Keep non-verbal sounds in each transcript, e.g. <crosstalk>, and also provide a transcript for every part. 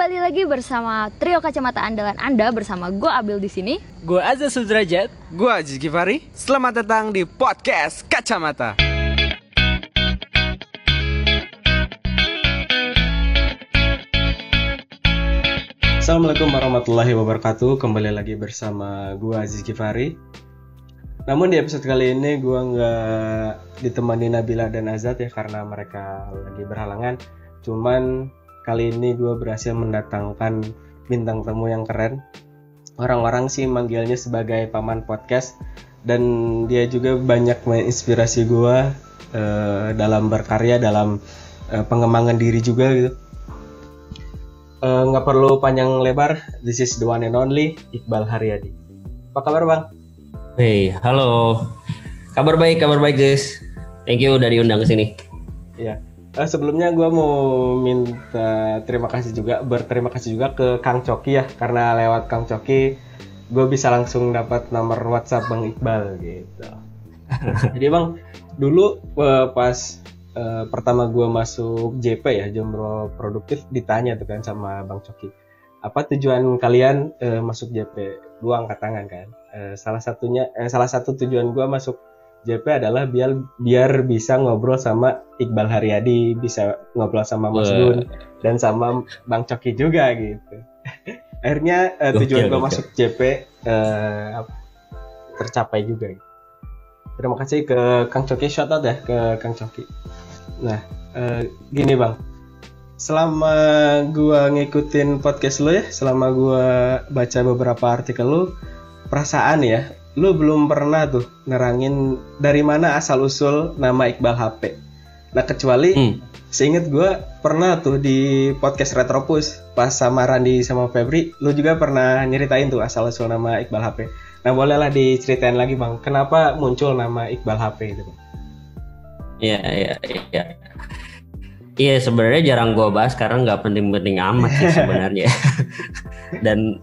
Kembali lagi bersama trio kacamata andalan Anda bersama gue Abil di sini. Gue Azza Sudrajat. Gue Aziz Givari. Selamat datang di podcast Kacamata. Assalamualaikum warahmatullahi wabarakatuh. Kembali lagi bersama gue Aziz Givari. Namun di episode kali ini gue nggak ditemani Nabila dan Azat ya karena mereka lagi berhalangan. Cuman kali ini gue berhasil mendatangkan bintang tamu yang keren. Orang-orang sih manggilnya sebagai paman podcast dan dia juga banyak menginspirasi gue uh, dalam berkarya, dalam uh, pengembangan diri juga gitu. Eh, nggak uh, perlu panjang lebar, this is the one and only Iqbal Haryadi. Apa kabar bang? Hey, halo. Kabar baik, kabar baik guys. Thank you udah diundang ke sini. Iya. Uh, sebelumnya gue mau minta terima kasih juga berterima kasih juga ke Kang Coki ya karena lewat Kang Coki gue bisa langsung dapat nomor WhatsApp Bang Iqbal gitu. <laughs> Jadi bang dulu uh, pas uh, pertama gue masuk JP ya Jomblo Produktif ditanya tuh kan sama Bang Coki apa tujuan kalian uh, masuk JP? Gue angkat tangan kan. Uh, salah satunya eh, salah satu tujuan gue masuk JP adalah biar biar bisa ngobrol sama Iqbal Haryadi, bisa ngobrol sama Mas Gun dan sama Bang Coki juga gitu. <laughs> Akhirnya uh, tujuan gue masuk JP uh, tercapai juga. Gitu. Terima kasih ke Kang Coki, shout out ya ke Kang Coki. Nah, uh, gini bang, selama gua ngikutin podcast lo ya, selama gua baca beberapa artikel lo, perasaan ya, lu belum pernah tuh nerangin dari mana asal usul nama Iqbal HP. Nah kecuali hmm. seinget gue pernah tuh di podcast Retropus pas sama Randi sama Febri, lu juga pernah nyeritain tuh asal usul nama Iqbal HP. Nah bolehlah diceritain lagi bang, kenapa muncul nama Iqbal HP itu? Iya iya iya. Iya sebenarnya jarang gue bahas karena nggak penting-penting amat sih <laughs> sebenarnya. Dan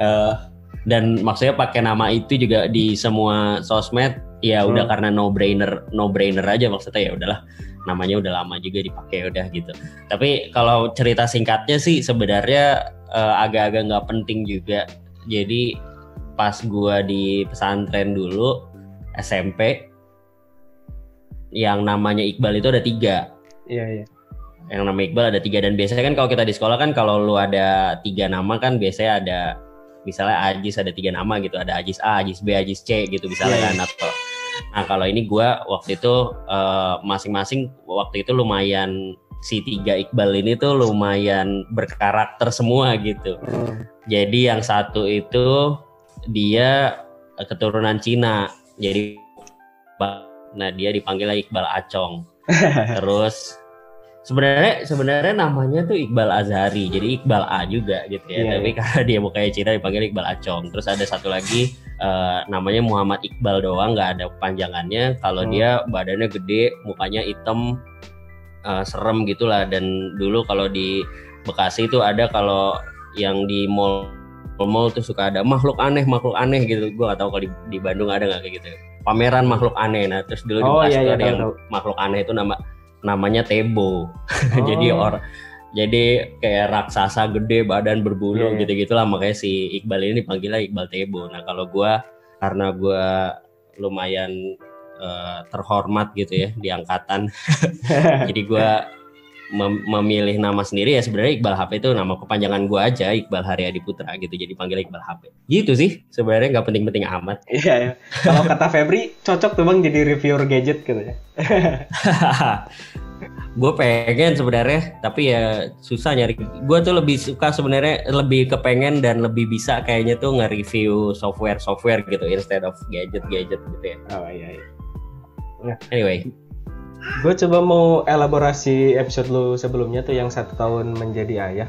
uh, dan maksudnya pakai nama itu juga di semua sosmed ya hmm. udah karena no brainer no brainer aja maksudnya ya udahlah namanya udah lama juga dipakai udah gitu. Tapi kalau cerita singkatnya sih sebenarnya uh, agak-agak nggak penting juga. Jadi pas gua di pesantren dulu SMP yang namanya Iqbal itu ada tiga. Iya iya. Yang nama Iqbal ada tiga. Dan biasanya kan kalau kita di sekolah kan kalau lu ada tiga nama kan biasanya ada misalnya Ajis ada tiga nama gitu ada Ajis A, Ajis B, Ajis C gitu misalnya yeah. kan atau nah kalau ini gue waktu itu uh, masing-masing waktu itu lumayan si tiga Iqbal ini tuh lumayan berkarakter semua gitu mm. jadi yang satu itu dia keturunan Cina jadi nah dia dipanggil Iqbal Acong <laughs> terus sebenarnya sebenarnya namanya tuh Iqbal Azhari jadi Iqbal A juga gitu ya. Yeah, tapi yeah. karena dia mukanya Cina dipanggil Iqbal Acong. Terus ada satu lagi uh, namanya Muhammad Iqbal doang nggak ada panjangannya. Kalau hmm. dia badannya gede mukanya hitam uh, serem gitulah. Dan dulu kalau di Bekasi itu ada kalau yang di mall mall tuh suka ada makhluk aneh makhluk aneh gitu. Gue gak tahu kalau di, di Bandung ada nggak kayak gitu. Pameran makhluk aneh. Nah terus dulu oh, di Bekasi iya, iya, ada yang makhluk aneh itu nama namanya Tebo. <laughs> Oh. jadi orang jadi kayak raksasa gede badan berbulu yeah. gitu gitulah makanya si Iqbal ini dipanggilnya Iqbal Tebo. Nah kalau gue karena gue lumayan uh, terhormat gitu ya di angkatan, <laughs> jadi gue mem memilih nama sendiri ya sebenarnya Iqbal HP itu nama kepanjangan gue aja Iqbal Haryadi Putra gitu. Jadi panggil Iqbal HP gitu sih sebenarnya nggak penting-penting amat. <laughs> Iya ya. kalau kata Febri cocok tuh bang jadi reviewer gadget gitu ya. <laughs> Gue pengen sebenarnya tapi ya susah nyari. Gue tuh lebih suka sebenarnya lebih kepengen dan lebih bisa kayaknya tuh nge-review software software gitu instead of gadget gadget gitu ya. Oh iya, iya. anyway gue coba mau elaborasi episode lu sebelumnya tuh yang satu tahun menjadi ayah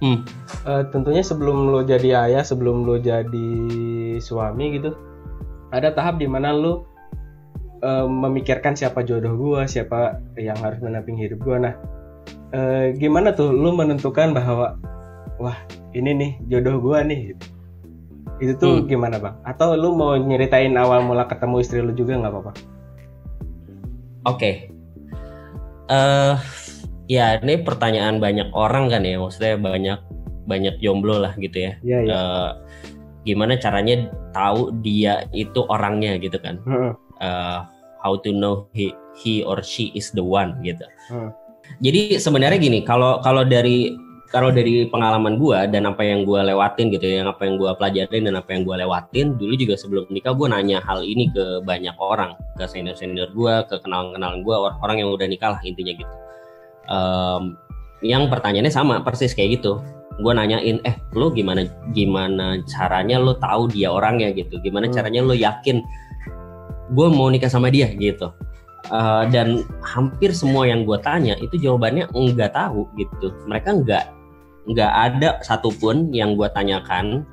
hmm. uh, tentunya sebelum lo jadi ayah sebelum lo jadi suami gitu ada tahap di mana lo uh, memikirkan siapa jodoh gue siapa yang harus menamping hidup gue nah uh, gimana tuh lo menentukan bahwa wah ini nih jodoh gue nih gitu. itu tuh hmm. gimana bang atau lu mau nyeritain awal mula ketemu istri lu juga nggak apa-apa Oke. Okay. Uh, ya ini pertanyaan banyak orang kan ya, maksudnya banyak banyak jomblo lah gitu ya. Iya, iya. Eh, gimana caranya tahu dia itu orangnya gitu kan? Eh, how to know he, he or she is the one gitu. Hmm. Jadi sebenarnya gini, kalau kalau dari kalau dari pengalaman gua dan apa yang gua lewatin gitu ya, yang apa yang gua pelajarin dan apa yang gua lewatin dulu juga sebelum nikah gua nanya hal ini ke banyak orang, ke senior senior gua, ke kenalan kenalan gua, or- orang yang udah nikah lah intinya gitu. Em, yang pertanyaannya sama persis kayak gitu. Gua nanyain, eh lu gimana gimana caranya lu tahu dia orangnya gitu? Gimana Hmm. caranya lu yakin gue mau nikah sama dia gitu? Uh, dan hampir semua yang gue tanya itu jawabannya enggak tahu gitu mereka enggak enggak ada satupun yang gue tanyakan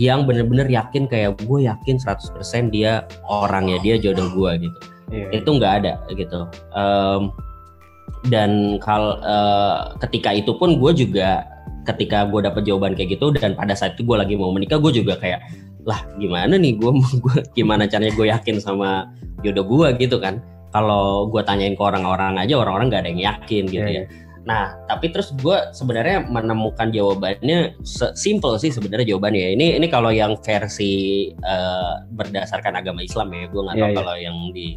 yang bener-bener yakin kayak gue yakin 100% dia orangnya dia jodoh gue gitu. Iya. itu nggak ada gitu. Em, dan kal eh, ketika itu pun gue juga ketika gue dapet jawaban kayak gitu dan pada saat itu gue lagi mau menikah gue juga kayak lah gimana nih gue gue gimana caranya gue yakin sama jodoh gue gitu kan. Kalau gue tanyain ke orang-orang aja orang-orang nggak ada yang yakin gitu Iya, ya Nah, tapi terus gue sebenarnya menemukan jawabannya simple sih sebenarnya jawabannya. Ini ini kalau yang versi eh, berdasarkan agama Islam ya, gue nggak tahu Iya, iya. kalau yang di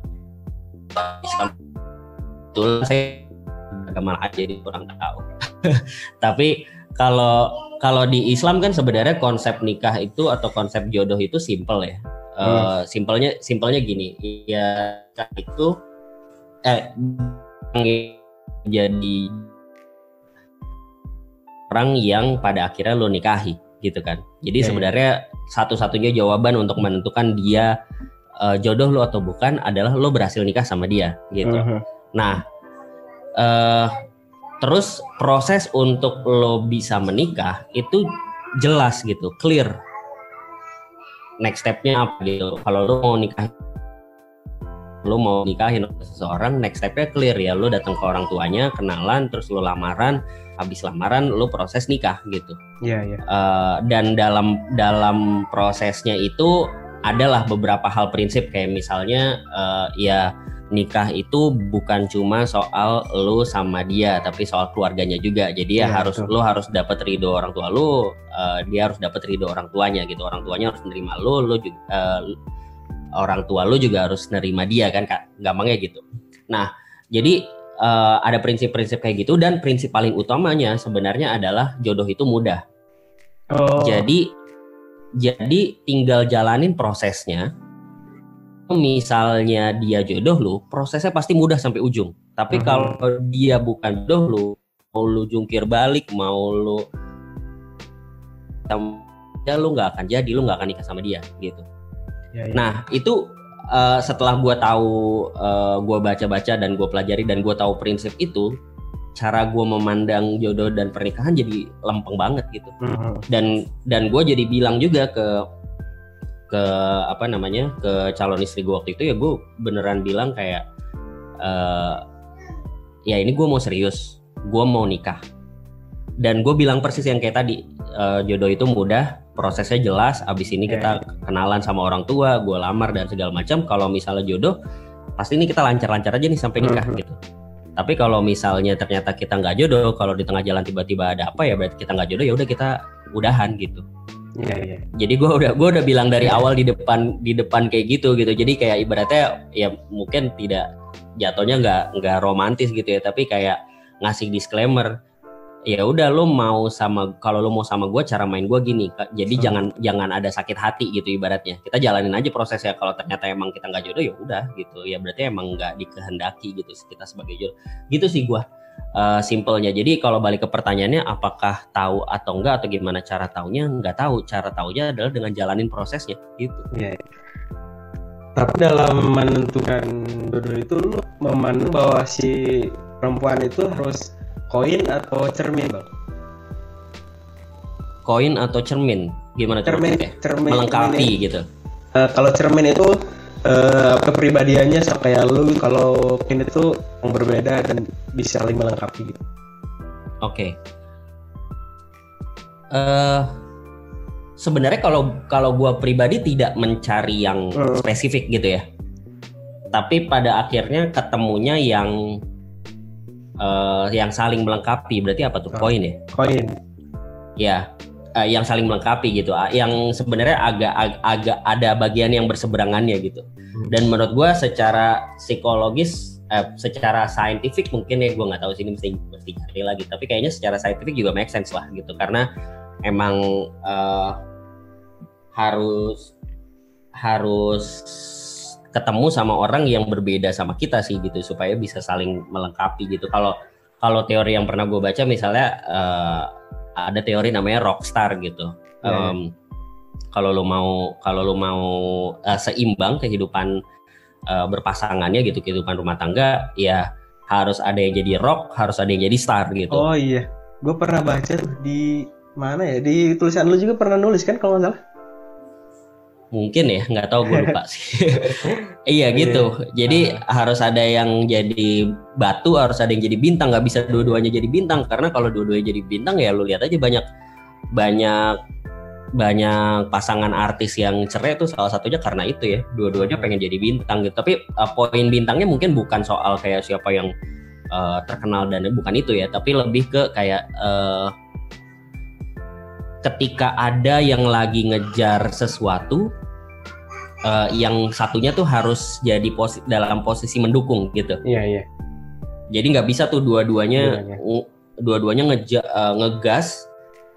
Islam betul saya agama aja jadi kurang tahu. <laughs> tapi kalau kalau di Islam kan sebenarnya konsep nikah itu atau konsep jodoh itu simple ya. Eh, simpelnya simpelnya gini, ya itu eh jadi orang yang pada akhirnya lo nikahi gitu kan. Jadi ya. sebenarnya satu-satunya jawaban untuk menentukan dia eh, jodoh lo atau bukan adalah lo berhasil nikah sama dia gitu. Mhm. Nah, eh terus proses untuk lo bisa menikah itu jelas gitu, clear. Next stepnya apa gitu? Kalau lo mau nikah, lo mau nikahin seseorang, next stepnya clear ya. Lo datang ke orang tuanya, kenalan, terus lo lamaran, habis lamaran lo proses nikah gitu. Iya, iya. Eh, dan dalam dalam prosesnya itu adalah beberapa hal prinsip kayak misalnya eh, ya nikah itu bukan cuma soal lu sama dia tapi soal keluarganya juga jadi ya Iya, harus betul. lu harus dapat ridho orang tua lu eh, dia harus dapat ridho orang tuanya gitu orang tuanya harus menerima lu lu juga eh, orang tua lu juga harus nerima dia kan Kak gampangnya gitu nah jadi eh, ada prinsip-prinsip kayak gitu dan prinsip paling utamanya sebenarnya adalah jodoh itu mudah Oh. jadi jadi tinggal jalanin prosesnya. Misalnya dia jodoh lu, prosesnya pasti mudah sampai ujung. Tapi Mhm. kalau dia bukan jodoh lu, mau lu jungkir balik, mau lu ya lu nggak akan jadi, lu nggak akan nikah sama dia gitu. Iya, iya. Nah itu eh, setelah gua tahu, eh, gua baca-baca dan gua pelajari dan gua tahu prinsip itu, cara gua memandang jodoh dan pernikahan jadi lempeng banget gitu Mhm. dan dan gue jadi bilang juga ke ke apa namanya ke calon istri gue waktu itu ya gue beneran bilang kayak eh ya ini gue mau serius gue mau nikah dan gue bilang persis yang kayak tadi eh, jodoh itu mudah prosesnya jelas abis ini kita kenalan sama orang tua gue lamar dan segala macam. Kalau misalnya jodoh pasti ini kita lancar-lancar aja nih sampai nikah Mhm. gitu. Tapi kalau misalnya ternyata kita nggak jodoh kalau di tengah jalan tiba-tiba ada apa ya berarti kita nggak jodoh ya udah kita udahan gitu. Iya, iya. jadi gue udah gua udah bilang dari awal di depan di depan kayak gitu gitu. Jadi kayak ibaratnya ya mungkin tidak jatuhnya nggak nggak romantis gitu ya tapi kayak ngasih disclaimer ya udah lo mau sama kalau lo mau sama gue cara main gue gini jadi Hmm. jangan jangan ada sakit hati gitu ibaratnya. Kita jalanin aja prosesnya. Kalau ternyata emang kita nggak jodoh ya udah gitu. Ya berarti emang nggak dikehendaki gitu kita sebagai jodoh. Gitu sih gue eh, simpelnya. Jadi kalau balik ke pertanyaannya apakah tahu atau enggak atau gimana cara taunya? Nggak tahu. Cara taunya adalah dengan jalanin prosesnya gitu. Tapi dalam menentukan jodoh itu lu memandang bahwa si perempuan itu harus koin atau cermin, Bang? koin atau cermin gimana Cermin, maksudnya? cermin melengkapi ini. gitu Eh, kalau cermin itu eh, kepribadiannya sama kayak lu, kalau koin itu yang berbeda dan bisa saling melengkapi gitu. Oke. Eh sebenarnya kalau kalau gua pribadi tidak mencari yang Hmm. spesifik gitu ya. Tapi pada akhirnya ketemunya yang uh, yang saling melengkapi. Berarti apa tuh? Poin ya? Koin. ya. Uh, yang saling melengkapi gitu. Uh, yang sebenarnya agak ag- agak ada bagian yang berseberangannya gitu. Dan menurut gua secara psikologis eh, secara saintifik mungkin ya gua nggak tahu sini mesti mesti cari lagi. Tapi kayaknya secara saintifik juga make sense lah gitu. Karena emang eh, harus harus ketemu sama orang yang berbeda sama kita sih gitu supaya bisa saling melengkapi gitu kalau kalau teori yang pernah gue baca misalnya eh, ada teori namanya rockstar gitu Ya, ya. Em, kalau lu mau kalau lu mau eh, seimbang kehidupan eh, berpasangannya gitu kehidupan rumah tangga ya harus ada yang jadi rock harus ada yang jadi star gitu Oh iya, gue pernah baca tuh di mana ya di tulisan lu juga pernah nulis kan kalau nggak salah. Mungkin ya nggak tahu gue lupa sih. <laughs> Iya gitu. Jadi harus ada yang jadi batu harus ada yang jadi bintang. Nggak bisa dua-duanya jadi bintang. Karena kalau dua-duanya jadi bintang ya lu lihat aja banyak banyak banyak pasangan artis yang cerai tuh salah satunya karena itu ya. Dua-duanya pengen jadi bintang gitu. Tapi uh, poin bintangnya mungkin bukan soal kayak siapa yang uh, terkenal dan bukan itu ya. Tapi lebih ke kayak uh, ketika ada yang lagi ngejar sesuatu uh, yang satunya tuh harus jadi posi dalam posisi mendukung gitu Iya iya. jadi nggak bisa tuh dua-duanya Dua-duanya. ng- dua-duanya ngeja- uh, ngegas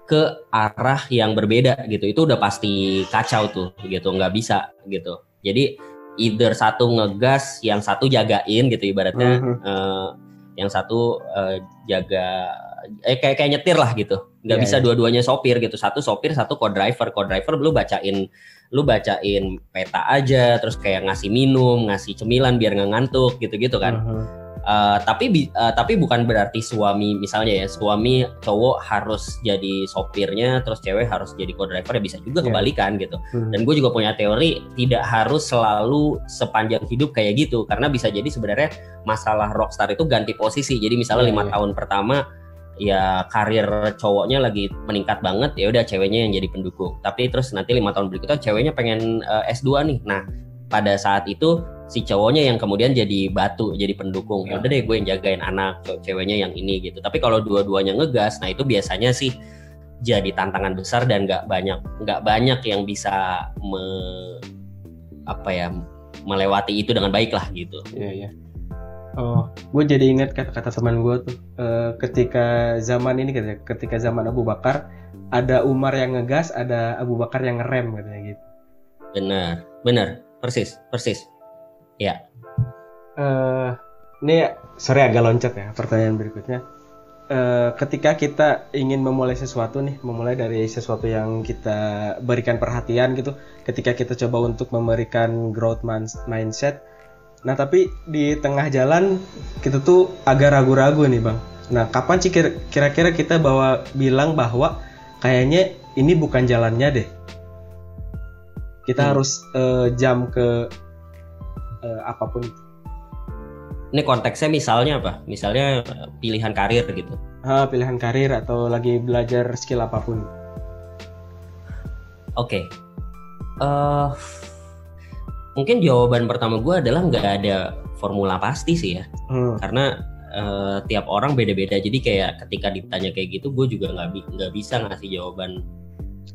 ke arah yang berbeda gitu itu udah pasti kacau tuh gitu nggak bisa gitu jadi either satu ngegas yang satu jagain gitu ibaratnya Mhm. eh, yang satu eh, jaga eh kayak kayak nyetir lah gitu nggak Iya, bisa iya. dua-duanya sopir gitu satu sopir satu co-driver co-driver lu bacain lu bacain peta aja terus kayak ngasih minum ngasih cemilan biar nggak ngantuk gitu-gitu kan Mhm. Eh, tapi eh, tapi bukan berarti suami misalnya ya suami cowok harus jadi sopirnya terus cewek harus jadi co-driver ya bisa juga Iya. kebalikan gitu Mhm. dan gue juga punya teori tidak harus selalu sepanjang hidup kayak gitu karena bisa jadi sebenarnya masalah rockstar itu ganti posisi jadi misalnya Iya, lima iya. tahun pertama ya karir cowoknya lagi meningkat banget ya udah ceweknya yang jadi pendukung tapi terus nanti lima tahun berikutnya ceweknya pengen eh, S2 nih nah pada saat itu si cowoknya yang kemudian jadi batu jadi pendukung ya Ya. udah deh gue yang jagain anak ce- ceweknya yang ini gitu tapi kalau dua-duanya ngegas nah itu biasanya sih jadi tantangan besar dan nggak banyak nggak banyak yang bisa me- apa ya melewati itu dengan baik lah gitu Iya iya. Oh, gue jadi ingat kata-kata teman gue tuh eh, ketika zaman ini katanya, ketika zaman Abu Bakar ada Umar yang ngegas, ada Abu Bakar yang ngerem katanya gitu. benar benar persis persis eh ini sorry agak loncat ya pertanyaan berikutnya. Eh, ketika kita ingin memulai sesuatu nih, memulai dari sesuatu yang kita berikan perhatian gitu, ketika kita coba untuk memberikan growth mindset, nah tapi di tengah jalan kita tuh agak ragu-ragu nih bang. Nah kapan sih kira- kira-kira kita bawa bilang bahwa kayaknya ini bukan jalannya deh. Kita Hmm. harus eh, jam ke eh, apa pun ini konteksnya misalnya apa misalnya eh, pilihan karir gitu Ah, pilihan karir atau lagi belajar skill apa pun. Oke. Eh, mungkin jawaban pertama gue adalah nggak ada formula pasti sih ya, Hmm. karena eh, tiap orang beda-beda. Jadi kayak ketika ditanya kayak gitu, gue juga nggak nggak bisa ngasih jawaban.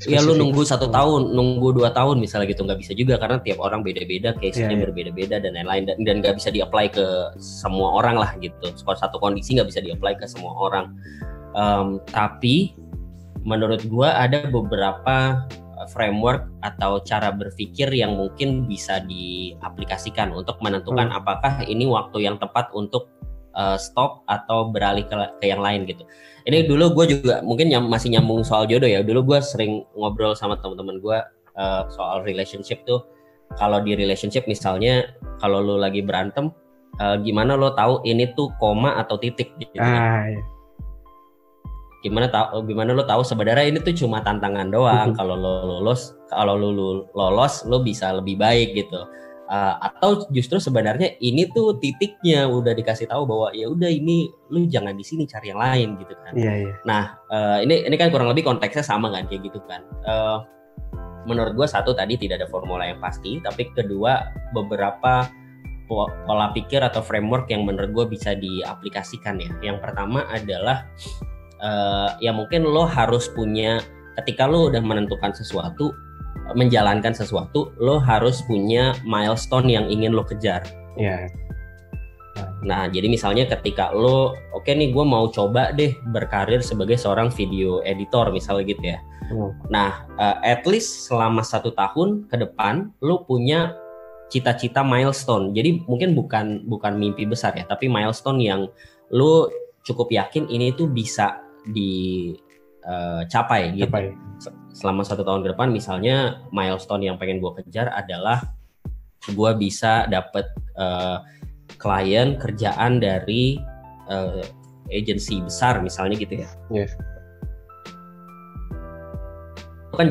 Ya lu Spesifik. nunggu satu Hmm. tahun, nunggu dua tahun misalnya gitu nggak bisa juga karena tiap orang beda-beda, case-nya Iya, iya. berbeda-beda dan lain-lain dan dan nggak bisa di-apply ke semua orang lah gitu. Kalau satu kondisi nggak bisa di-apply ke semua orang. Em, tapi menurut gua ada beberapa uh, framework atau cara berpikir yang mungkin bisa diaplikasikan untuk menentukan apakah ini waktu yang tepat untuk uh, stop atau beralih ke, ke yang lain gitu. Ini dulu gue juga mungkin nyam- masih nyambung soal jodoh ya. Dulu gue sering ngobrol sama teman-teman gue uh, soal relationship tuh. Kalau di relationship misalnya kalau lu lagi berantem, uh, gimana lo tahu ini tuh koma atau titik gitu kan Ah, iya. Gimana tahu gimana lo tahu sebenarnya ini tuh cuma tantangan doang <laughs> kalau lo lolos kalau lo lo- lolos lo bisa lebih baik gitu Uh, atau justru sebenarnya ini tuh titiknya udah dikasih tahu bahwa ya udah ini lu jangan di sini cari yang lain gitu kan Iya, iya. Nah, eh, ini ini kan kurang lebih konteksnya sama kan kayak gitu kan. Eh, menurut gue satu tadi tidak ada formula yang pasti, tapi kedua beberapa pola pikir atau framework yang menurut gue bisa diaplikasikan ya. Yang pertama adalah uh, ya mungkin lo harus punya ketika lo udah menentukan sesuatu, menjalankan sesuatu, lo harus punya milestone yang ingin lo kejar. Iya. Nah, jadi misalnya ketika lo, oke okay nih gue mau coba deh berkarir sebagai seorang video editor misalnya gitu ya. Hmm. Nah, uh, at least selama satu tahun ke depan lo punya cita-cita milestone. Jadi mungkin bukan bukan mimpi besar ya, tapi milestone yang lo cukup yakin ini tuh bisa dicapai uh, gitu. Capai. Selama satu tahun ke depan, misalnya milestone yang pengen gue kejar adalah gue bisa dapet uh, klien kerjaan dari uh, agensi besar misalnya gitu ya. Itu kan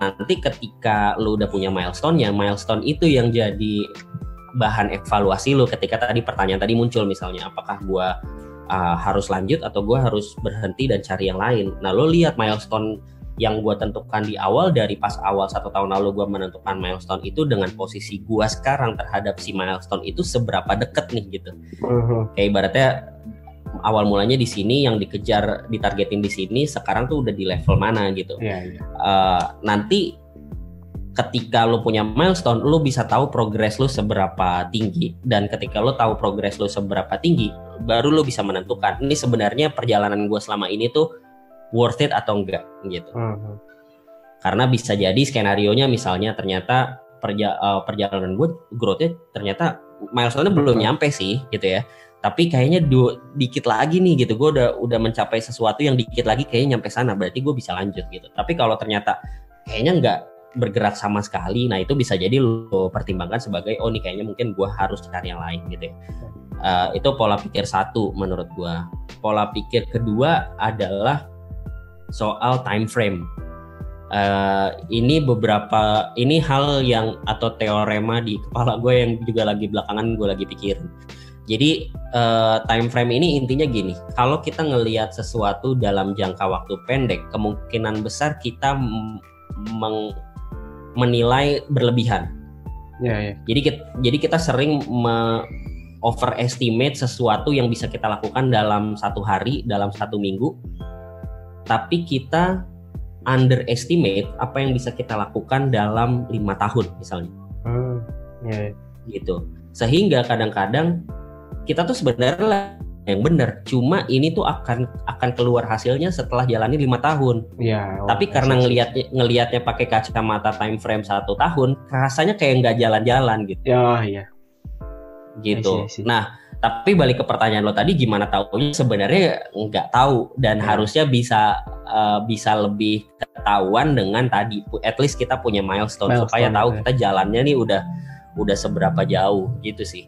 nanti ketika lu udah punya milestone ya milestone itu yang jadi bahan evaluasi lu ketika tadi pertanyaan tadi muncul misalnya apakah gua uh, harus lanjut atau gua harus berhenti dan cari yang lain nah lo lihat milestone yang gue tentukan di awal dari pas awal satu tahun lalu gue menentukan milestone itu dengan posisi gue sekarang terhadap si milestone itu seberapa deket nih gitu uh-huh. kayak ibaratnya awal mulanya di sini yang dikejar ditargetin di sini sekarang tuh udah di level mana gitu yeah, yeah. Uh, nanti ketika lo punya milestone lo bisa tahu progres lo seberapa tinggi dan ketika lo tahu progres lo seberapa tinggi baru lo bisa menentukan ini sebenarnya perjalanan gue selama ini tuh worth it atau enggak gitu. Uh-huh. Karena bisa jadi skenario nya misalnya ternyata perja uh, perjalanan gue growth-nya ternyata milestone-nya belum nyampe sih gitu ya. Tapi kayaknya du- dikit lagi nih gitu. Gue udah udah mencapai sesuatu yang dikit lagi kayaknya nyampe sana. Berarti gue bisa lanjut gitu. Tapi kalau ternyata kayaknya enggak bergerak sama sekali, nah itu bisa jadi lo pertimbangkan sebagai oh nih kayaknya mungkin gue harus cari yang lain gitu. Uh, itu pola pikir satu menurut gue. Pola pikir kedua adalah soal time frame. Uh, ini beberapa ini hal yang atau teorema di kepala gue yang juga lagi belakangan gue lagi pikirin. Jadi uh, time frame ini intinya gini, kalau kita ngelihat sesuatu dalam jangka waktu pendek, kemungkinan besar kita meng menilai berlebihan. Ya, ya. Jadi kita, jadi kita sering me overestimate sesuatu yang bisa kita lakukan dalam satu hari, dalam satu minggu, tapi kita underestimate apa yang bisa kita lakukan dalam lima tahun misalnya. Hmm, yeah. Gitu. Sehingga kadang-kadang kita tuh sebenarnya yang benar, cuma ini tuh akan akan keluar hasilnya setelah jalani lima tahun. Oh, Tapi karena ngelihatnya ngelihatnya pakai kacamata time frame satu tahun, rasanya kayak nggak jalan-jalan gitu. Ya, iya. Gitu. I see, I see. Nah, tapi balik ke pertanyaan lo tadi gimana tahunya sebenarnya nggak tahu dan hmm. harusnya bisa uh, bisa lebih ketahuan dengan tadi at least kita punya milestone, milestone supaya tahu ya. kita jalannya nih udah udah seberapa jauh gitu sih.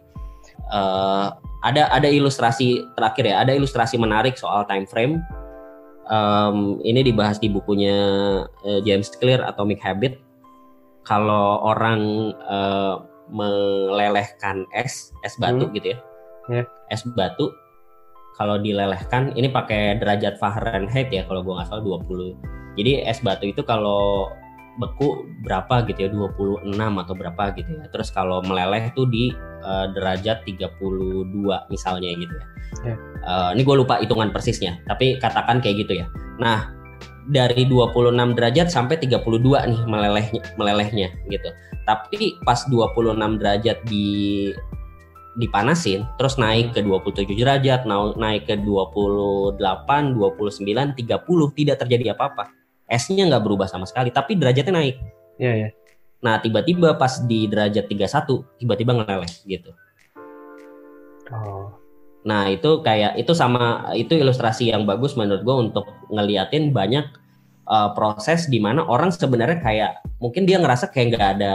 Uh, ada ada ilustrasi terakhir ya, ada ilustrasi menarik soal time frame. Um, ini dibahas di bukunya uh, James Clear Atomic Habit. Kalau orang uh, melelehkan es es batu hmm. gitu ya yeah. es batu kalau dilelehkan ini pakai derajat Fahrenheit ya kalau gua nggak salah 20 jadi es batu itu kalau beku berapa gitu ya 26 atau berapa gitu ya. Terus kalau meleleh itu di uh, derajat 32 misalnya gitu ya. Yeah. uh, ini gue lupa hitungan persisnya tapi katakan kayak gitu ya. Nah dari 26 derajat sampai 32 nih melelehnya melelehnya gitu. Tapi pas 26 derajat di dipanasin terus naik ke 27 derajat naik ke 28 29 30 tidak terjadi apa-apa esnya nggak berubah sama sekali tapi derajatnya naik. Ya ya nah tiba-tiba pas di derajat 31 tiba-tiba ngeleleh gitu. Oh. nah itu kayak itu sama itu ilustrasi yang bagus menurut gue untuk ngeliatin banyak uh, proses di mana orang sebenarnya kayak mungkin dia ngerasa kayak nggak ada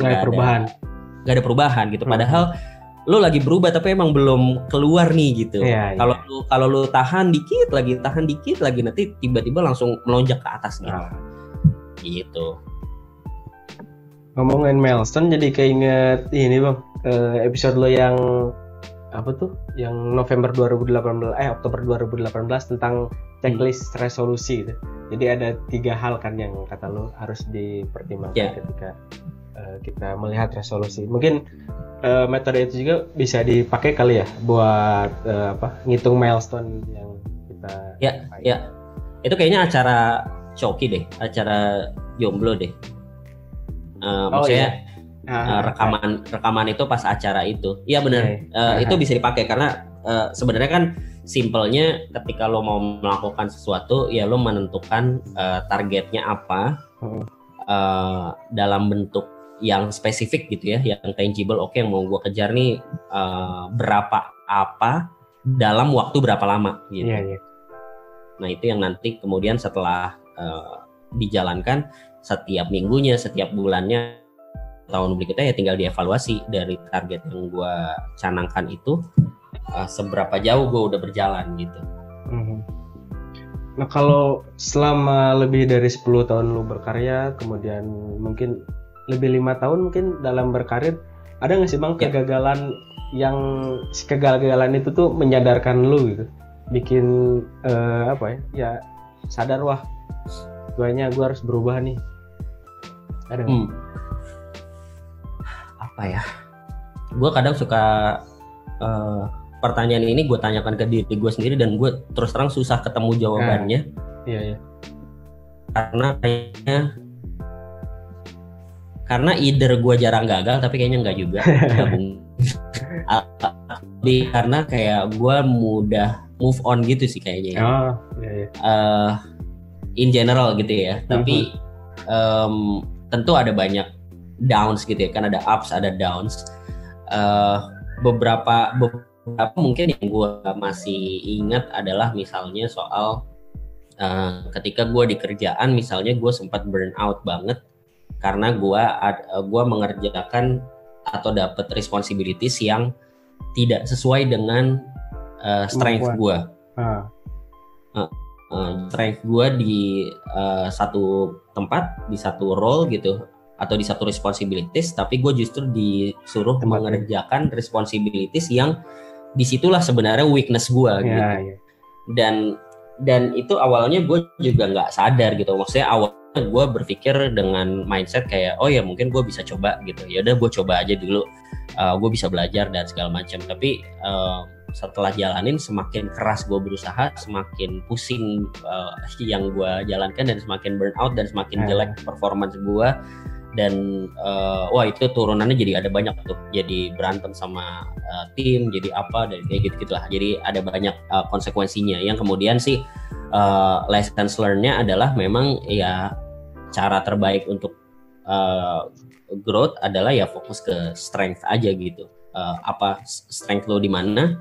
nggak ada perubahan. nggak ada perubahan gitu. Hmm. padahal lo lagi berubah tapi emang belum keluar nih gitu. Iya, iya. Kalau iya. lu kalau lu tahan dikit lagi, tahan dikit lagi nanti tiba-tiba langsung melonjak ke atas gitu. Nah. Gitu. Ngomongin milestone jadi keinget ini bang episode lo yang apa tuh yang November 2018 eh Oktober 2018 tentang checklist resolusi gitu. Jadi ada tiga hal kan yang kata lu harus dipertimbangkan Yeah. ketika eh, kita melihat resolusi. Mungkin eh, metode itu juga bisa dipakai kali ya buat eh, apa ngitung milestone yang kita Ya, capai. ya. Itu kayaknya acara coki deh, acara jomblo deh. Eh, maksudnya Ah, eh, rekaman rekaman itu pas acara itu. Iya benar. Oke. Eh, itu bisa dipakai karena eh, sebenarnya kan simpelnya ketika lo mau melakukan sesuatu ya lo menentukan eh, targetnya apa eh, dalam bentuk yang spesifik gitu ya, yang tangible. Oke, yang mau gue kejar nih eh, berapa apa dalam waktu berapa lama gitu. Iya, iya. Nah itu yang nanti kemudian setelah eh, dijalankan setiap minggunya, setiap bulannya, tahun berikutnya ya tinggal dievaluasi dari target yang gue canangkan itu eh, seberapa jauh gue udah berjalan gitu. Mhm. Nah kalau selama lebih dari 10 tahun lu berkarya, kemudian mungkin lebih lima tahun mungkin dalam berkarir, ada nggak sih bang Ya. kegagalan yang si kegagalan itu tuh menyadarkan lu gitu, bikin eh, apa ya, ya sadar wah, guanya gue harus berubah nih. Ada? Hmm. Apa ya? Gue kadang suka eh, pertanyaan ini gue tanyakan ke diri gue sendiri dan gue terus terang susah ketemu jawabannya. Iya iya. karena kayaknya karena either gue jarang gagal tapi kayaknya nggak juga. <laughs> Gabung. Di- karena kayak gue mudah move on gitu sih kayaknya. Ya. Oh iya iya. Eh, in general gitu ya. Tapi em, tentu ada banyak downs gitu ya. Kan ada ups ada downs. Eh, beberapa beberapa mungkin yang gue masih ingat adalah misalnya soal eh, ketika gue di kerjaan misalnya gue sempat burn out banget karena gue gua mengerjakan atau dapat responsibilities yang tidak sesuai dengan eh, strength gue Ah, uh, strength gue di uh, satu tempat di satu role gitu atau di satu responsibilities tapi gue justru disuruh Tempatnya. mengerjakan responsibilities yang di situlah sebenarnya weakness gue gitu. iya iya. dan dan itu awalnya gue juga nggak sadar gitu. Maksudnya awalnya gue berpikir dengan mindset kayak oh ya mungkin gue bisa coba gitu. Ya udah gue coba aja dulu. Gue bisa belajar dan segala macam tapi uh, setelah jalanin semakin keras gue berusaha semakin pusing uh, yang gue jalankan dan semakin burn out dan semakin Hmm. jelek performance gue dan uh, wah itu turunannya jadi ada banyak tuh. Jadi berantem sama uh, tim jadi apa dan kayak gitu gitulah jadi ada banyak uh, konsekuensinya. Yang kemudian sih uh, lessons learn-nya adalah memang ya cara terbaik untuk uh, growth adalah ya fokus ke strength aja gitu Uh, apa strength lo di mana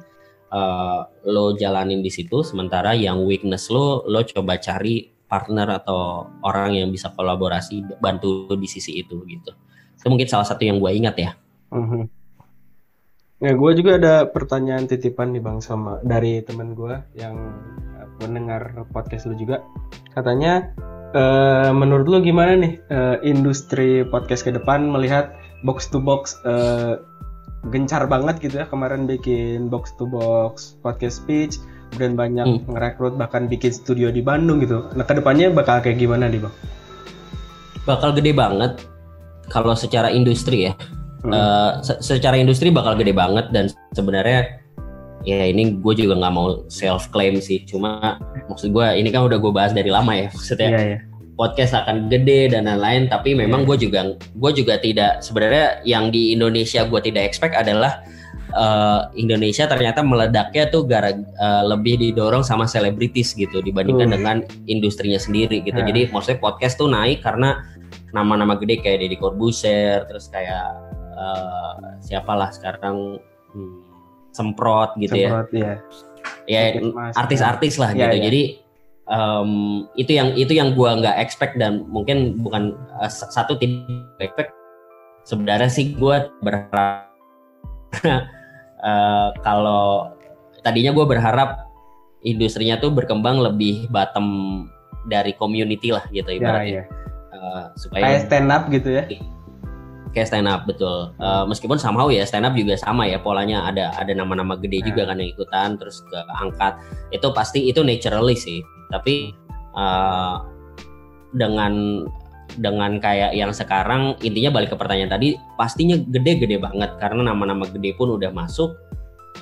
uh, lo jalanin di situ sementara yang weakness lo lo coba cari partner atau orang yang bisa kolaborasi bantu di sisi itu gitu itu mungkin salah satu yang gue ingat ya Mhm. Ya, gue juga ada pertanyaan titipan nih bang sama dari temen gue yang mendengar podcast lu juga. Katanya, eh, menurut lu gimana nih eh, industri podcast ke depan melihat box to box eh, gencar banget gitu ya kemarin bikin box to box podcast speech, kemudian banyak Hmm. ngerekrut bahkan bikin studio di Bandung gitu. Nah ke depannya bakal kayak gimana nih bang? bakal gede banget kalau secara industri ya Hmm. Eh, se- secara industri bakal gede banget dan sebenarnya ya ini gue juga nggak mau self claim sih cuma maksud gue ini kan udah gue bahas dari lama ya <laughs> maksudnya Iya iya. podcast akan gede dan lain-lain tapi memang gue juga gue juga tidak sebenarnya yang di Indonesia gue tidak expect adalah eh, Indonesia ternyata meledaknya tuh gara eh, lebih didorong sama selebritis gitu dibandingkan Hmm. dengan industrinya sendiri gitu Nah. jadi maksudnya podcast tuh naik karena nama-nama gede kayak Deddy Corbuzier terus kayak eh, siapalah sekarang hmm, semprot gitu ya Semprot, iya. ya Podcast Mas. artis-artis lah Iya, gitu. iya. Jadi em, itu yang itu yang gua nggak expect dan mungkin bukan s- satu tidak expect. Sebenarnya sih gua berharap <laughs> eh, kalau tadinya gua berharap industrinya tuh berkembang lebih bottom dari community lah gitu Ya, ibaratnya iya. Eh, Kayak supaya stand up gitu ya. Kayak stand up betul. Uh, meskipun somehow ya stand up juga sama ya polanya ada ada nama-nama gede juga kan yang ikutan terus ke angkat itu pasti itu naturally sih. Tapi uh, dengan dengan kayak yang sekarang intinya balik ke pertanyaan tadi pastinya gede-gede banget karena nama-nama gede pun udah masuk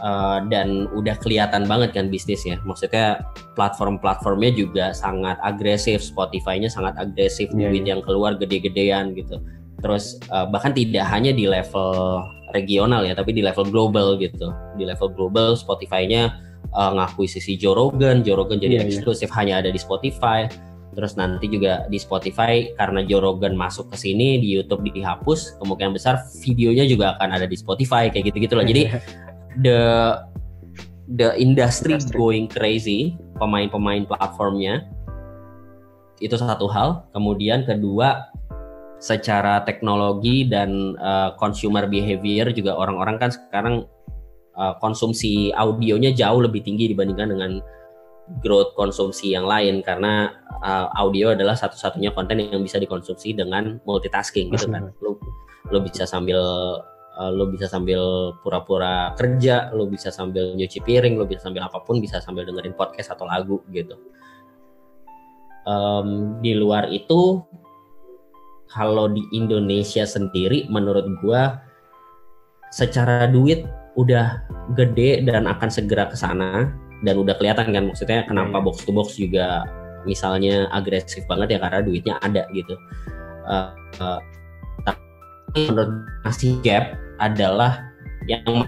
uh, dan udah kelihatan banget kan bisnisnya. Maksudnya platform-platformnya juga sangat agresif, Spotify-nya sangat agresif, yeah, duit yeah. yang keluar gede-gedean gitu. Terus uh, bahkan tidak hanya di level regional ya, tapi di level global gitu. Di level global Spotify-nya uh, ngakuisisi Joe Rogan, Joe Rogan jadi yeah, iya. eksklusif yeah. hanya ada di Spotify. Terus nanti juga di Spotify karena Joe Rogan masuk ke sini di YouTube dihapus, kemungkinan besar videonya juga akan ada di Spotify kayak gitu-gitu loh. Jadi <laughs> the the industry, industry. going crazy pemain-pemain platformnya itu satu hal kemudian kedua secara teknologi dan uh, consumer behavior juga orang-orang kan sekarang uh, konsumsi audionya jauh lebih tinggi dibandingkan dengan growth konsumsi yang lain karena uh, audio adalah satu-satunya konten yang bisa dikonsumsi dengan multitasking gitu kan lo lo bisa sambil uh, lo bisa sambil pura-pura kerja, lo bisa sambil nyuci piring, lo bisa sambil apa pun, bisa sambil dengerin podcast atau lagu gitu. Um, di luar itu, kalau di Indonesia sendiri, menurut gua secara duit udah gede dan akan segera ke sana dan udah kelihatan kan maksudnya kenapa iya. box to box juga misalnya agresif banget ya karena duitnya ada gitu. Uh, uh, tapi menurut masih gap adalah yang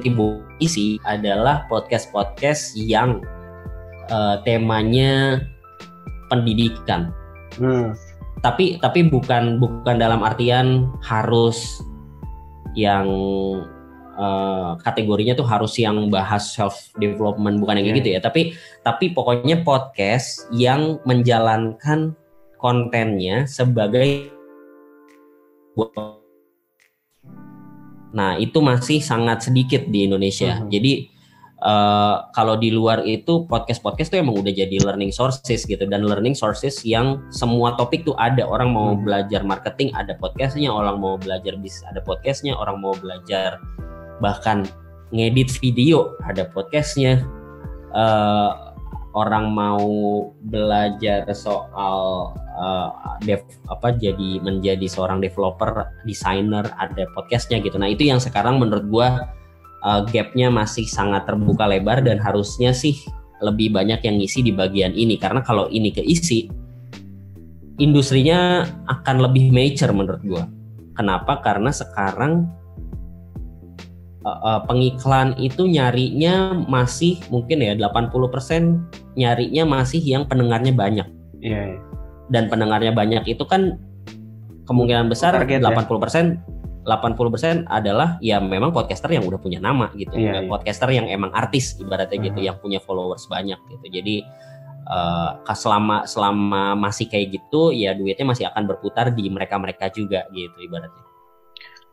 ibu isi adalah podcast-podcast yang uh, temanya pendidikan. Hmm. Tapi tapi bukan bukan dalam artian harus yang uh, kategorinya tuh harus yang bahas self development bukan yang yeah. gitu ya. Tapi tapi pokoknya podcast yang menjalankan kontennya sebagai Nah, itu masih sangat sedikit di Indonesia. Hmm. Jadi uh, kalau di luar itu podcast-podcast itu emang udah jadi learning sources gitu dan learning sources yang semua topik tuh ada. Orang mau hmm. belajar marketing ada podcastnya, orang mau belajar bis ada podcastnya, orang mau belajar bahkan ngedit video ada podcastnya. Uh, orang mau belajar soal uh, dev apa jadi menjadi seorang developer, desainer, ada podcastnya gitu. Nah itu yang sekarang menurut gua uh, gapnya masih sangat terbuka lebar dan harusnya sih lebih banyak yang ngisi di bagian ini karena kalau ini keisi industrinya akan lebih mature menurut gua. Kenapa? Karena sekarang uh, uh, pengiklan itu nyarinya masih mungkin ya 80% nyarinya masih yang pendengarnya banyak. Iya. Yeah, Dan pendengarnya banyak itu kan kemungkinan besar Target, 80% ya? 80% adalah ya memang podcaster yang udah punya nama gitu. Yeah, yeah. Podcaster yang emang artis ibaratnya uh-huh. gitu yang punya followers banyak gitu. Jadi uh, selama selama masih kayak gitu ya duitnya masih akan berputar di mereka-mereka juga gitu ibaratnya.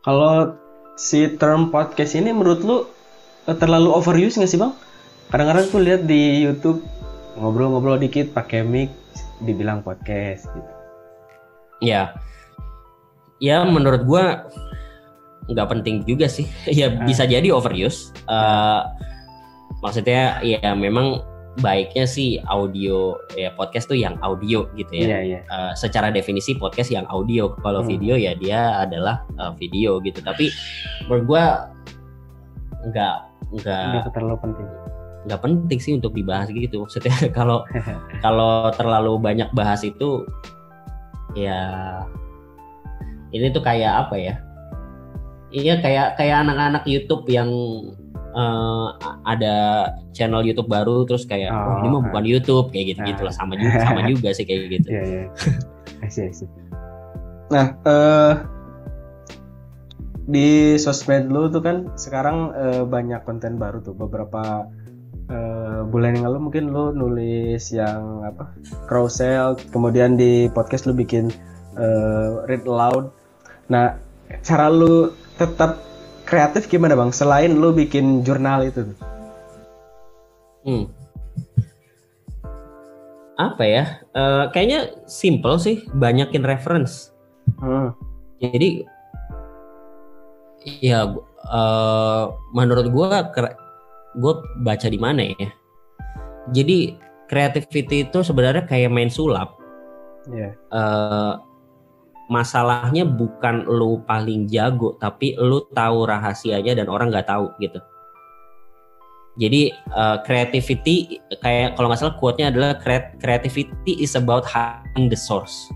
Kalau si term podcast ini menurut lu eh, terlalu overuse nggak sih bang? Kadang-kadang tuh lihat di YouTube ngobrol-ngobrol dikit pakai mic dibilang podcast gitu. Ya, ya menurut gua nggak penting juga sih. <laughs> ya ah. bisa jadi overuse. Uh, maksudnya ya memang baiknya sih audio ya podcast tuh yang audio gitu ya. Yeah, yeah. Uh, secara definisi podcast yang audio. Kalau hmm. video ya dia adalah uh, video gitu. Tapi menurut gua nggak nggak terlalu penting. Nggak penting sih untuk dibahas gitu. Maksudnya <laughs> kalau kalau terlalu banyak bahas itu ya ini tuh kayak apa ya? Iya kayak kayak anak-anak YouTube yang uh, ada channel YouTube baru terus kayak oh, oh ini mah bukan YouTube kayak gitu gitulah sama juga <laughs> sama juga sih kayak gitu. Iya iya. Nah uh, di sosmed lu tuh kan sekarang uh, banyak konten baru tuh beberapa uh, bulan yang lalu mungkin lu nulis yang apa carousel kemudian di podcast lu bikin uh, read aloud. Nah cara lu tetap kreatif gimana bang? Selain lu bikin jurnal itu? Hmm. Apa ya? Uh, kayaknya simple sih, banyakin reference. Hmm. jadi ya uh, menurut gue gue baca di mana ya jadi creativity itu sebenarnya kayak main sulap yeah. Iya. uh, masalahnya bukan lu paling jago tapi lu tahu rahasianya dan orang nggak tahu gitu jadi uh, creativity kayak kalau nggak salah quote-nya adalah creativity is about having the source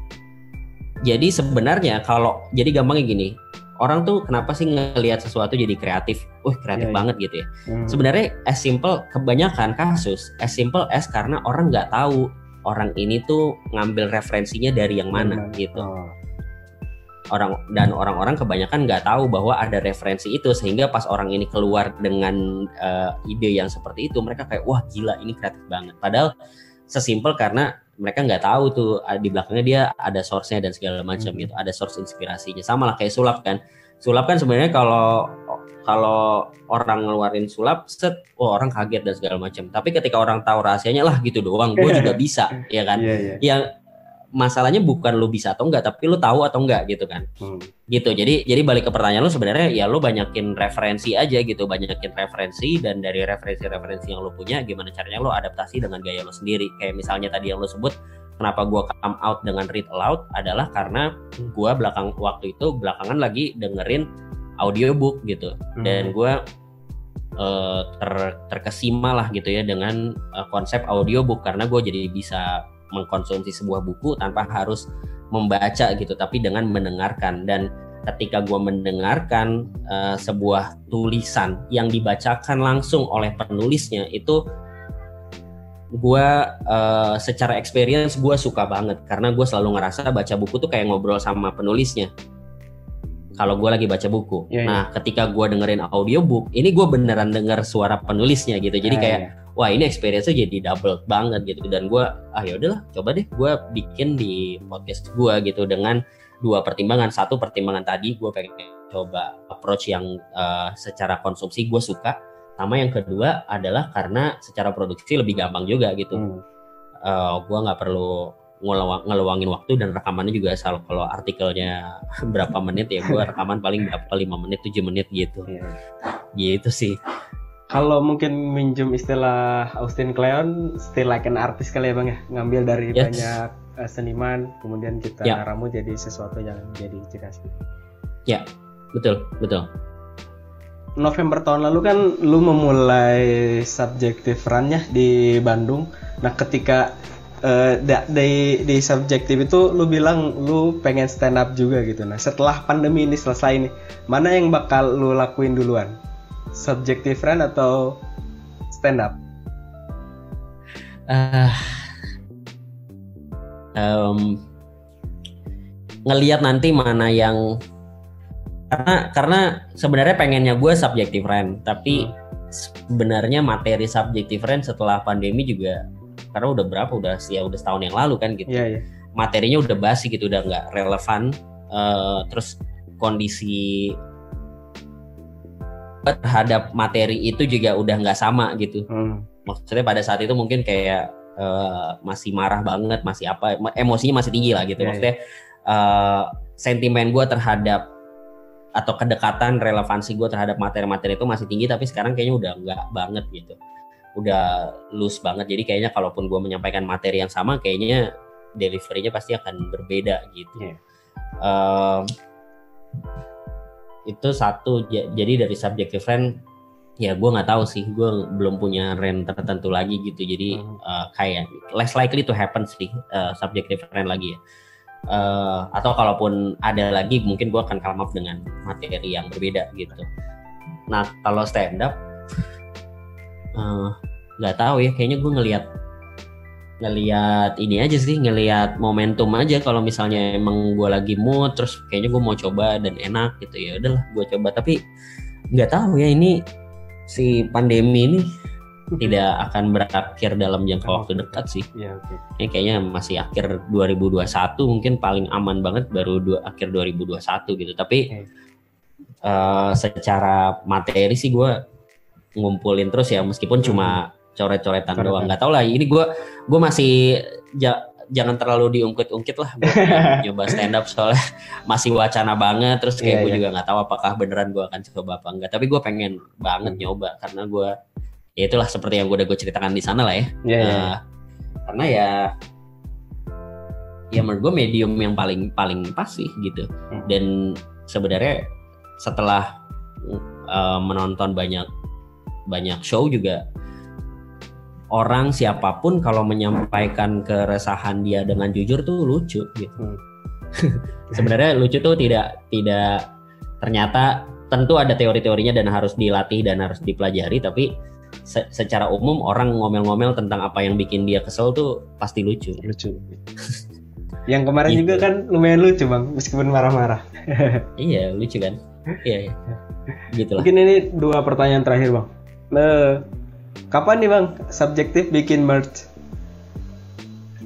jadi sebenarnya kalau jadi gampangnya gini orang tuh kenapa sih ngelihat sesuatu jadi kreatif? Wah kreatif yeah, iya. banget gitu ya. Hmm. Sebenarnya as simple kebanyakan kasus as simple as karena orang nggak tahu orang ini tuh ngambil referensinya dari yang mana hmm. gitu. Oh orang dan orang-orang kebanyakan nggak tahu bahwa ada referensi itu sehingga pas orang ini keluar dengan uh, ide yang seperti itu mereka kayak wah gila ini kreatif banget. Padahal sesimpel karena mereka nggak tahu tuh di belakangnya dia ada source-nya dan segala macam hmm. gitu ada source inspirasinya. Sama lah kayak sulap kan. Sulap kan sebenarnya kalau kalau orang ngeluarin sulap set oh orang kaget dan segala macam. Tapi ketika orang tahu rahasianya lah gitu doang gue <laughs> juga bisa ya kan? Yeah, yeah. yang masalahnya bukan lu bisa atau enggak tapi lu tahu atau enggak gitu kan hmm. gitu jadi jadi balik ke pertanyaan lu sebenarnya ya lu banyakin referensi aja gitu banyakin referensi dan dari referensi-referensi yang lu punya gimana caranya lu adaptasi dengan gaya lu sendiri kayak misalnya tadi yang lu sebut kenapa gua come out dengan read aloud adalah karena gua belakang waktu itu belakangan lagi dengerin audiobook gitu hmm. dan gua uh, ter terkesima lah gitu ya dengan uh, konsep audiobook karena gue jadi bisa mengkonsumsi sebuah buku tanpa harus membaca gitu tapi dengan mendengarkan dan ketika gue mendengarkan uh, sebuah tulisan yang dibacakan langsung oleh penulisnya itu gue uh, secara experience gue suka banget karena gue selalu ngerasa baca buku tuh kayak ngobrol sama penulisnya kalau gue lagi baca buku. Yeah, iya. nah, ketika gue dengerin audiobook, ini gue beneran denger suara penulisnya gitu. Jadi yeah, kayak yeah wah ini experience-nya jadi double banget gitu. Dan gue ah ya udahlah coba deh gue bikin di podcast gue gitu dengan dua pertimbangan. Satu pertimbangan tadi gue pengen coba approach yang uh, secara konsumsi gue suka sama yang kedua adalah karena secara produksi lebih gampang juga gitu. Hmm. uh, eh, gue nggak perlu ngeluang, ngeluangin waktu dan rekamannya juga asal kalau artikelnya <laughs> berapa menit ya gue rekaman paling berapa lima menit tujuh menit gitu. Yeah. gitu sih kalau mungkin minjem istilah Austin Kleon still like an artist kali ya bang ya? Ngambil dari yes. banyak uh, seniman kemudian kita yeah. ramu jadi sesuatu yang jadi khas ya betul betul. November tahun lalu kan lu memulai subjektif runnya di Bandung. Nah ketika uh, di di subjektif itu lu bilang lu pengen stand up juga gitu. Nah setelah pandemi ini selesai nih mana yang bakal lu lakuin duluan subjective friend atau stand up? Uh, um, ngelihat nanti mana yang karena karena sebenarnya pengennya gue subjective friend tapi hmm. sebenarnya materi subjective friend setelah pandemi juga karena udah berapa udah ya udah setahun yang lalu kan gitu yeah, yeah. materinya udah basi gitu udah nggak relevan uh, terus kondisi terhadap materi itu juga udah nggak sama gitu. Hmm. Maksudnya pada saat itu mungkin kayak uh, masih marah banget, masih apa, emosinya masih tinggi lah gitu. Yeah, Maksudnya uh, sentimen gue terhadap atau kedekatan relevansi gue terhadap materi-materi itu masih tinggi, tapi sekarang kayaknya udah nggak banget gitu. Udah loose banget. Jadi kayaknya kalaupun gue menyampaikan materi yang sama, kayaknya deliverynya pasti akan berbeda gitu. Yeah. Uh, itu satu jadi dari subjective friend ya gue nggak tahu sih gue belum punya rent tertentu lagi gitu. Jadi hmm. uh, kayak less likely to happen sih uh, subjective friend lagi ya. Uh, atau kalaupun ada lagi mungkin gue akan come up dengan materi yang berbeda gitu. Nah kalau stand up nggak uh, tahu ya kayaknya gue ngelihat ngelihat ini aja sih ngelihat momentum aja kalau misalnya emang gue lagi mood terus kayaknya gue mau coba dan enak gitu ya udahlah gue coba tapi nggak tahu ya ini si pandemi ini tidak akan berakhir dalam jangka waktu dekat sih. Ya, okay. Ini kayaknya masih akhir 2021 mungkin paling aman banget baru dua, akhir 2021 gitu. Tapi okay. uh, eh, secara materi sih gue ngumpulin terus ya meskipun hmm. cuma coret-coretan doang nggak tau lah ini gue gue masih ja, jangan terlalu diungkit-ungkit lah gue <laughs> nyoba stand up soalnya <laughs> masih wacana banget terus kayak Iya, gue iya. juga nggak tahu apakah beneran gue akan coba apa enggak tapi gue pengen banget Hmm. nyoba karena gue ya itulah seperti yang gue udah gue ceritakan di sana lah ya Iya, iya. Eh, karena ya ya menurut gue medium yang paling paling pas sih gitu Hmm. dan sebenarnya setelah uh, menonton banyak banyak show juga orang siapa pun kalau menyampaikan keresahan dia dengan jujur tuh lucu gitu. Hmm. <laughs> sebenarnya lucu tuh tidak tidak ternyata tentu ada teori-teorinya dan harus dilatih dan harus dipelajari tapi se- secara umum orang ngomel-ngomel tentang apa yang bikin dia kesel tuh pasti lucu. Lucu. <laughs> Yang kemarin Gitu. juga kan lumayan lucu bang meskipun marah-marah. <laughs> Iya lucu kan? Iya, iya. gitu lah mungkin ini dua pertanyaan terakhir bang. Eh, kapan nih bang? Subjektif bikin merch.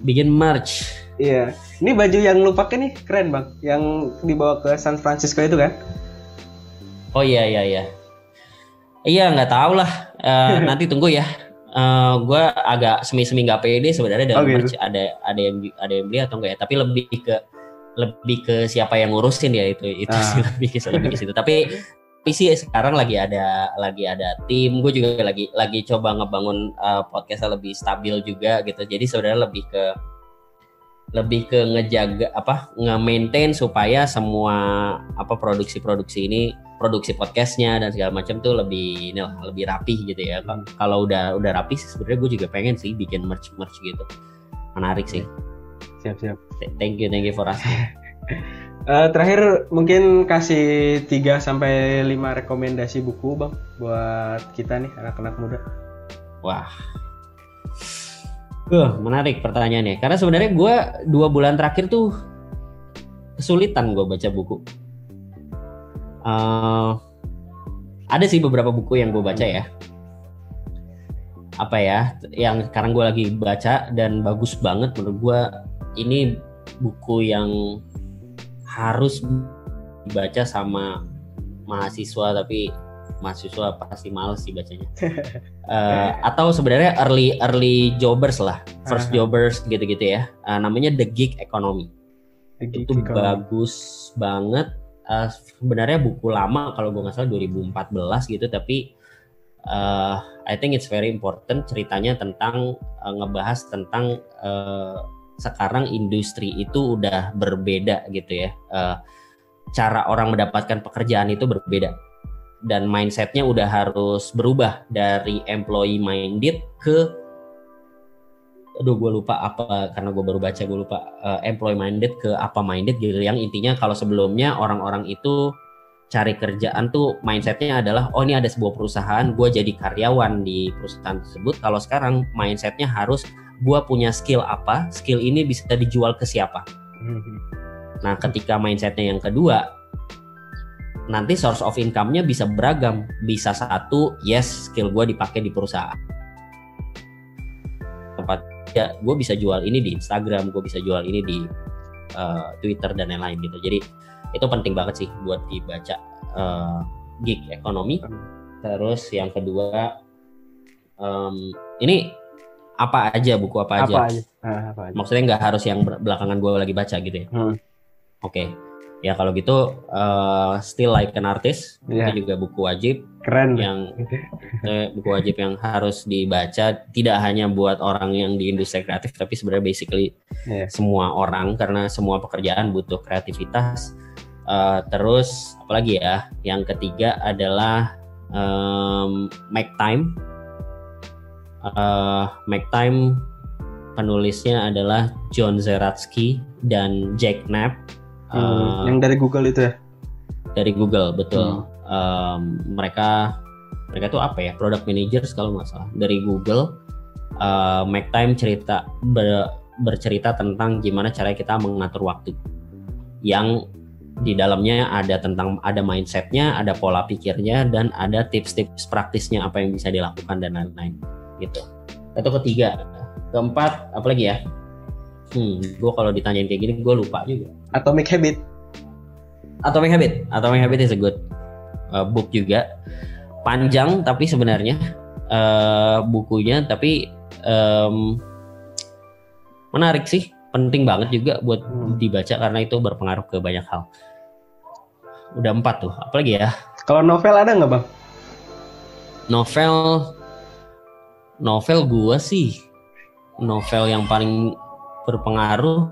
Bikin merch. Iya. Ini baju yang lu pakai nih keren bang. Yang dibawa ke San Francisco itu kan? Oh iya iya iya. Iya nggak tahu lah. Eh, <laughs> nanti tunggu ya. Eh gue agak semi-semi nggak pede sebenarnya dengan Oh, gitu. merch. Ada ada yang ada yang beli atau enggak ya? Tapi lebih ke lebih ke siapa yang ngurusin ya itu itu Ah. sih. <laughs> Lebih ke lebih ke situ. Tapi tapi sih sekarang lagi ada lagi ada tim. Gue juga lagi lagi coba ngebangun uh, podcastnya lebih stabil juga gitu. Jadi sebenarnya lebih ke lebih ke ngejaga apa nge-maintain supaya semua apa produksi-produksi ini produksi podcastnya dan segala macam tuh lebih ini lah, lebih rapih gitu ya. Hmm. kalau udah udah rapi sih sebenarnya gue juga pengen sih bikin merch merch gitu. Menarik sih. Siap-siap thank you thank you for asking <laughs> Eh, terakhir mungkin kasih 3 sampai 5 rekomendasi buku bang buat kita nih anak-anak muda Wah. Uh, menarik pertanyaannya. Karena sebenarnya gue dua bulan terakhir tuh kesulitan gue baca buku. Eh, ada sih beberapa buku yang gue baca ya. Apa ya? Yang sekarang gue lagi baca dan bagus banget menurut gue. Ini buku yang harus dibaca sama mahasiswa tapi mahasiswa pasti males sih bacanya. <laughs> Eh, atau sebenarnya early early jobbers lah, first jobbers gitu-gitu ya. Eh, namanya The Gig Economy. The Itu Geek Economy. bagus banget. Eh, sebenarnya buku lama kalau gue nggak salah 2014 gitu, tapi eh, I think it's very important ceritanya tentang eh, ngebahas tentang eh, sekarang industri itu udah berbeda gitu ya. Eh, cara orang mendapatkan pekerjaan itu berbeda. Dan mindsetnya udah harus berubah dari employee minded ke aduh gue lupa apa karena gue baru baca gue lupa eh, employee minded ke apa minded gitu. Yang intinya kalau sebelumnya orang-orang itu cari kerjaan tuh mindsetnya adalah oh ini ada sebuah perusahaan gue jadi karyawan di perusahaan tersebut. Kalau sekarang mindsetnya harus gue punya skill apa skill ini bisa dijual ke siapa Mhm. Nah, ketika mindsetnya yang kedua, nanti source of income-nya bisa beragam. Bisa satu, yes, skill gue dipakai di perusahaan. Tempat ya, gue bisa jual ini di Instagram, gue bisa jual ini di uh, Twitter dan lain-lain gitu. Jadi itu penting banget sih buat dibaca uh, gig ekonomi. Terus yang kedua, um, ini apa aja buku apa aja? apa aja Ah, apa aja Maksudnya nggak harus yang belakangan gue lagi baca gitu ya? Hmm. Oke, ya kalau gitu uh, Still Like an Artist Iya. itu juga buku wajib keren yang <laughs> eh, buku wajib yang harus dibaca tidak hanya buat orang yang di industri kreatif tapi sebenarnya basically Iya. semua orang karena semua pekerjaan butuh kreativitas. Uh, terus apalagi ya? Yang ketiga adalah um, Make Time. Uh, Make Time penulisnya adalah John Zeratsky dan Jack Knapp. Hmm, Uh, yang dari Google itu ya dari Google betul. Um, mereka mereka tuh apa ya product managers kalau nggak salah dari Google. Uh, Make Time cerita ber- bercerita tentang gimana cara kita mengatur waktu. Yang di dalamnya ada tentang ada mindsetnya, ada pola pikirnya dan ada tips-tips praktisnya apa yang bisa dilakukan dan lain-lain gitu. Itu ketiga. Keempat apalagi ya? Hmm, gue kalau ditanyain kayak gini gue lupa juga. Atomic Habit Atomic Habit. Atomic Habit is a good uh, book juga. Panjang tapi sebenarnya uh, bukunya tapi um, menarik sih. penting banget juga buat Hmm. dibaca karena itu berpengaruh ke banyak hal. Udah empat tuh, apalagi ya? Kalau novel ada nggak bang? Novel, novel gua sih, novel yang paling berpengaruh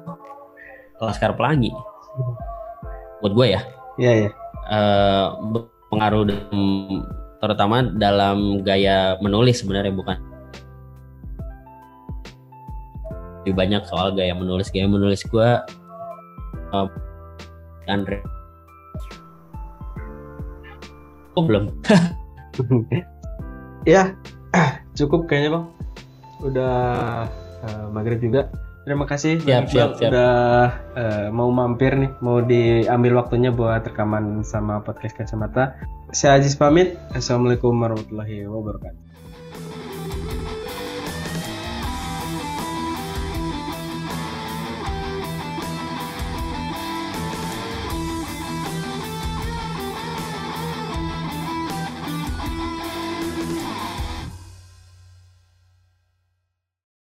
Laskar Pelangi. Buat gue ya, Iya iya. eh, berpengaruh dalam- terutama dalam gaya menulis sebenarnya bukan lebih banyak soal gaya menulis. Gaya menulis gue eh, Andre oh belum. <laughs> Ya cukup kayaknya bang. Udah eh, maghrib juga. Terima kasih Siap, Bang siap, siap. udah eh, mau mampir nih, mau diambil waktunya buat rekaman sama podcast kacamata. Saya Aziz pamit. Assalamualaikum warahmatullahi wabarakatuh.